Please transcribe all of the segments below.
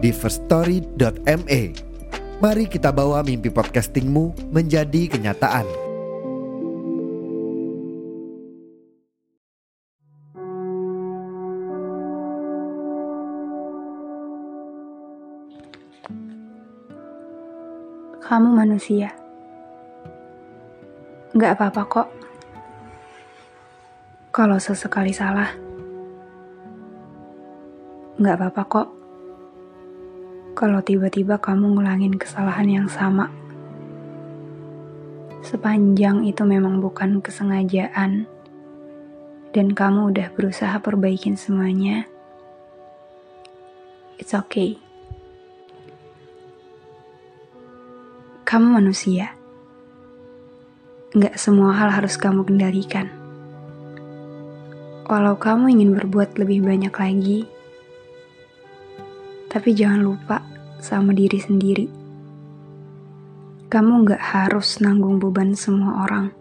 di firststory.me. Mari kita bawa mimpi podcastingmu menjadi kenyataan. Kamu manusia. Gak apa-apa kok. Kalau sesekali salah. Gak apa-apa kok. Kalau tiba-tiba kamu ngulangin kesalahan yang sama. Sepanjang itu memang bukan kesengajaan. Dan kamu udah berusaha perbaikin semuanya. It's okay. Kamu manusia. Nggak semua hal harus kamu kendalikan. Walau kamu ingin berbuat lebih banyak lagi, tapi jangan lupa sama diri sendiri. Kamu nggak harus nanggung beban semua orang.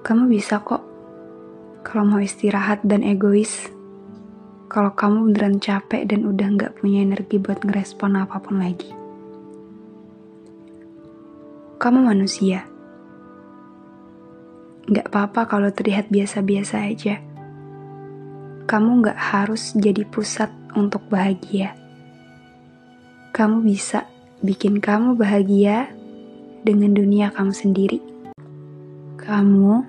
Kamu bisa kok kalau mau istirahat dan egois. Kalau kamu beneran capek dan udah nggak punya energi buat ngerespon apa pun lagi. Kamu manusia. Gak apa-apa kalau terlihat biasa-biasa aja. Kamu gak harus jadi pusat untuk bahagia. Kamu bisa bikin kamu bahagia dengan dunia kamu sendiri. Kamu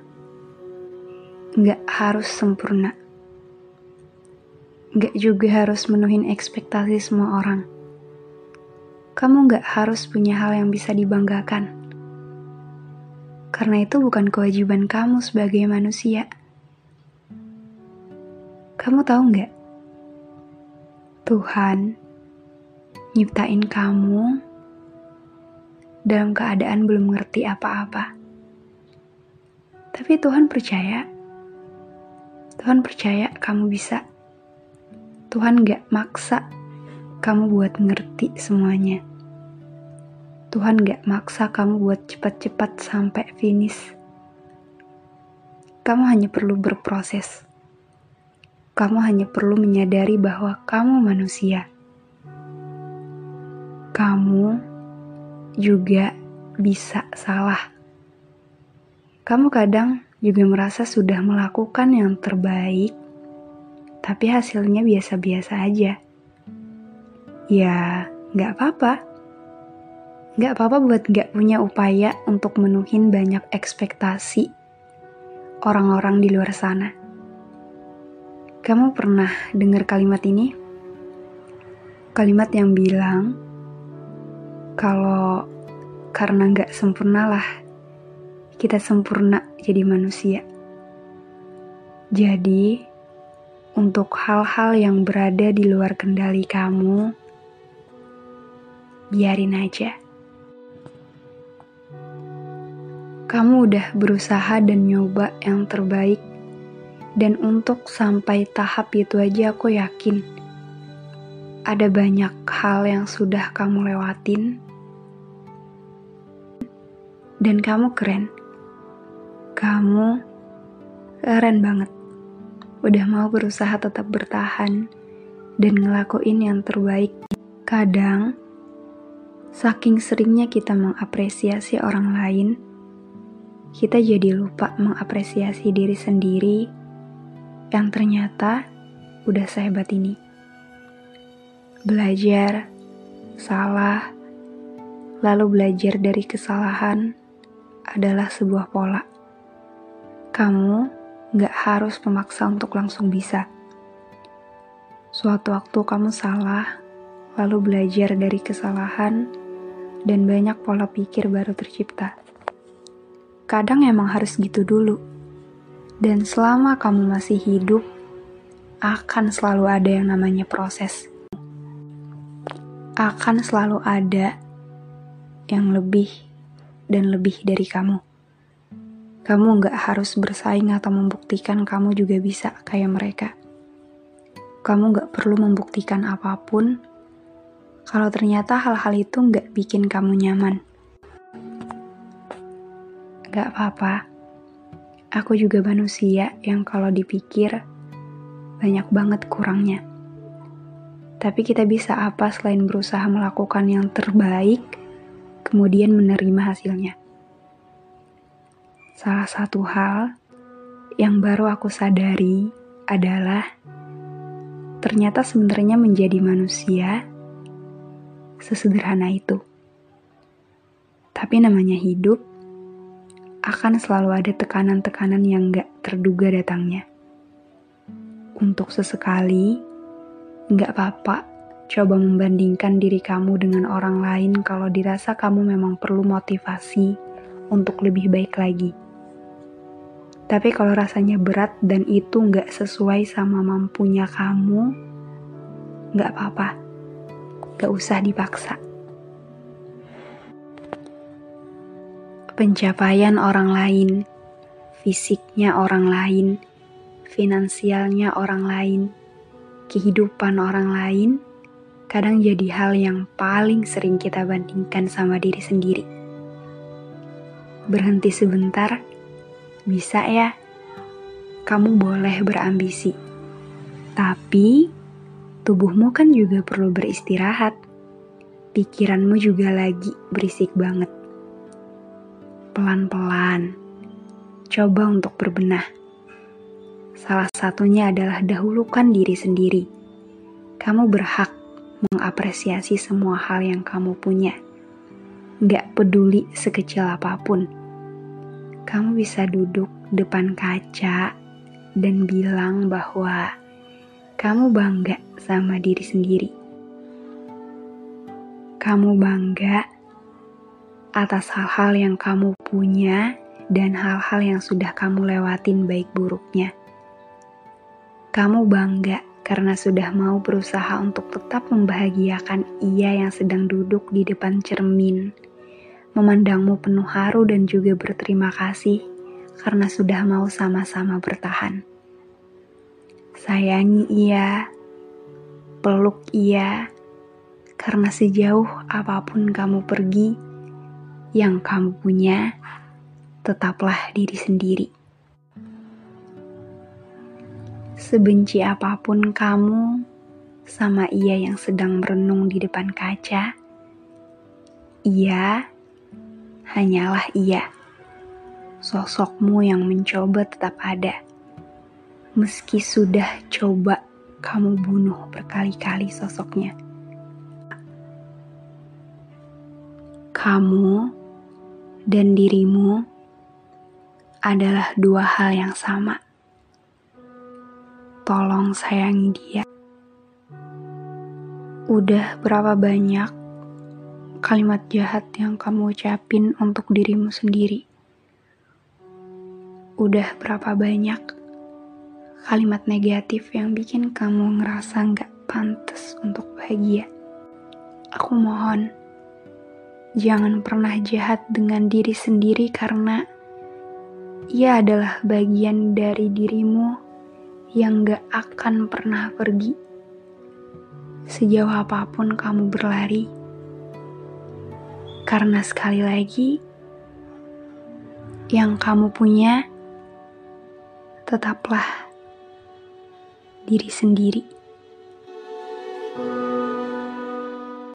gak harus sempurna. Gak juga harus menuhin ekspektasi semua orang. Kamu gak harus punya hal yang bisa dibanggakan karena itu bukan kewajiban kamu sebagai manusia. Kamu tahu nggak? Tuhan nyiptain kamu dalam keadaan belum ngerti apa-apa. Tapi Tuhan percaya, Tuhan percaya kamu bisa. Tuhan gak maksa kamu buat ngerti semuanya. Tuhan gak maksa kamu buat cepat-cepat sampai finish. Kamu hanya perlu berproses. Kamu hanya perlu menyadari bahwa kamu manusia. Kamu juga bisa salah. Kamu kadang juga merasa sudah melakukan yang terbaik, tapi hasilnya biasa-biasa aja. Ya, gak apa-apa Gak apa-apa buat gak punya upaya untuk menuhin banyak ekspektasi orang-orang di luar sana. Kamu pernah dengar kalimat ini? Kalimat yang bilang, kalau karena gak sempurnalah, kita sempurna jadi manusia. Jadi, untuk hal-hal yang berada di luar kendali kamu, biarin aja. Kamu udah berusaha dan nyoba yang terbaik, dan untuk sampai tahap itu aja aku yakin ada banyak hal yang sudah kamu lewatin, dan kamu keren. Kamu keren banget, udah mau berusaha tetap bertahan dan ngelakuin yang terbaik. Kadang, saking seringnya kita mengapresiasi orang lain kita jadi lupa mengapresiasi diri sendiri yang ternyata udah sehebat ini. Belajar, salah, lalu belajar dari kesalahan adalah sebuah pola. Kamu gak harus memaksa untuk langsung bisa. Suatu waktu kamu salah, lalu belajar dari kesalahan, dan banyak pola pikir baru tercipta kadang emang harus gitu dulu. Dan selama kamu masih hidup, akan selalu ada yang namanya proses. Akan selalu ada yang lebih dan lebih dari kamu. Kamu nggak harus bersaing atau membuktikan kamu juga bisa kayak mereka. Kamu nggak perlu membuktikan apa pun kalau ternyata hal-hal itu nggak bikin kamu nyaman. Gak apa-apa, aku juga manusia yang kalau dipikir banyak banget kurangnya. Tapi kita bisa apa selain berusaha melakukan yang terbaik, kemudian menerima hasilnya. Salah satu hal yang baru aku sadari adalah ternyata sebenarnya menjadi manusia sesederhana itu. Tapi namanya hidup, akan selalu ada tekanan-tekanan yang gak terduga datangnya. Untuk sesekali, Nggak apa-apa, coba membandingkan diri kamu dengan orang lain kalau dirasa kamu memang perlu motivasi untuk lebih baik lagi. Tapi kalau rasanya berat dan itu nggak sesuai sama mampunya kamu, nggak apa-apa, nggak usah dipaksa. Pencapaian orang lain, fisiknya orang lain, finansialnya orang lain, kehidupan orang lain kadang jadi hal yang paling sering kita bandingkan sama diri sendiri. Berhenti sebentar, bisa ya. Kamu boleh berambisi, tapi tubuhmu kan juga perlu beristirahat. Pikiranmu juga lagi berisik banget. Pelan-pelan, coba untuk berbenah Salah satunya adalah dahulukan diri sendiri. Kamu berhak mengapresiasi semua hal yang kamu punya. Gak peduli sekecil apa pun. Kamu bisa duduk depan kaca dan bilang bahwa kamu bangga sama diri sendiri. Kamu bangga atas hal-hal yang kamu punya dan hal-hal yang sudah kamu lewatin baik buruknya. Kamu bangga karena sudah mau berusaha untuk tetap membahagiakan ia yang sedang duduk di depan cermin, memandangmu penuh haru dan juga berterima kasih karena sudah mau sama-sama bertahan. Sayangi ia, peluk ia, karena sejauh apa pun kamu pergi, yang kamu punya tetaplah diri sendiri. Sebenci apa pun kamu sama ia yang sedang merenung di depan kaca, ia hanyalah ia. Sosokmu yang mencoba tetap ada. Meski sudah coba kamu bunuh berkali-kali sosoknya. Kamu dan dirimu adalah dua hal yang sama tolong sayangi dia. Udah berapa banyak kalimat jahat yang kamu ucapin untuk dirimu sendiri? Udah berapa banyak kalimat negatif yang bikin kamu ngerasa nggak pantas untuk bahagia? Aku mohon, jangan pernah jahat dengan diri sendiri karena ia adalah bagian dari dirimu yang gak akan pernah pergi. Sejauh apa pun kamu berlari, karena sekali lagi yang kamu punya tetaplah diri sendiri.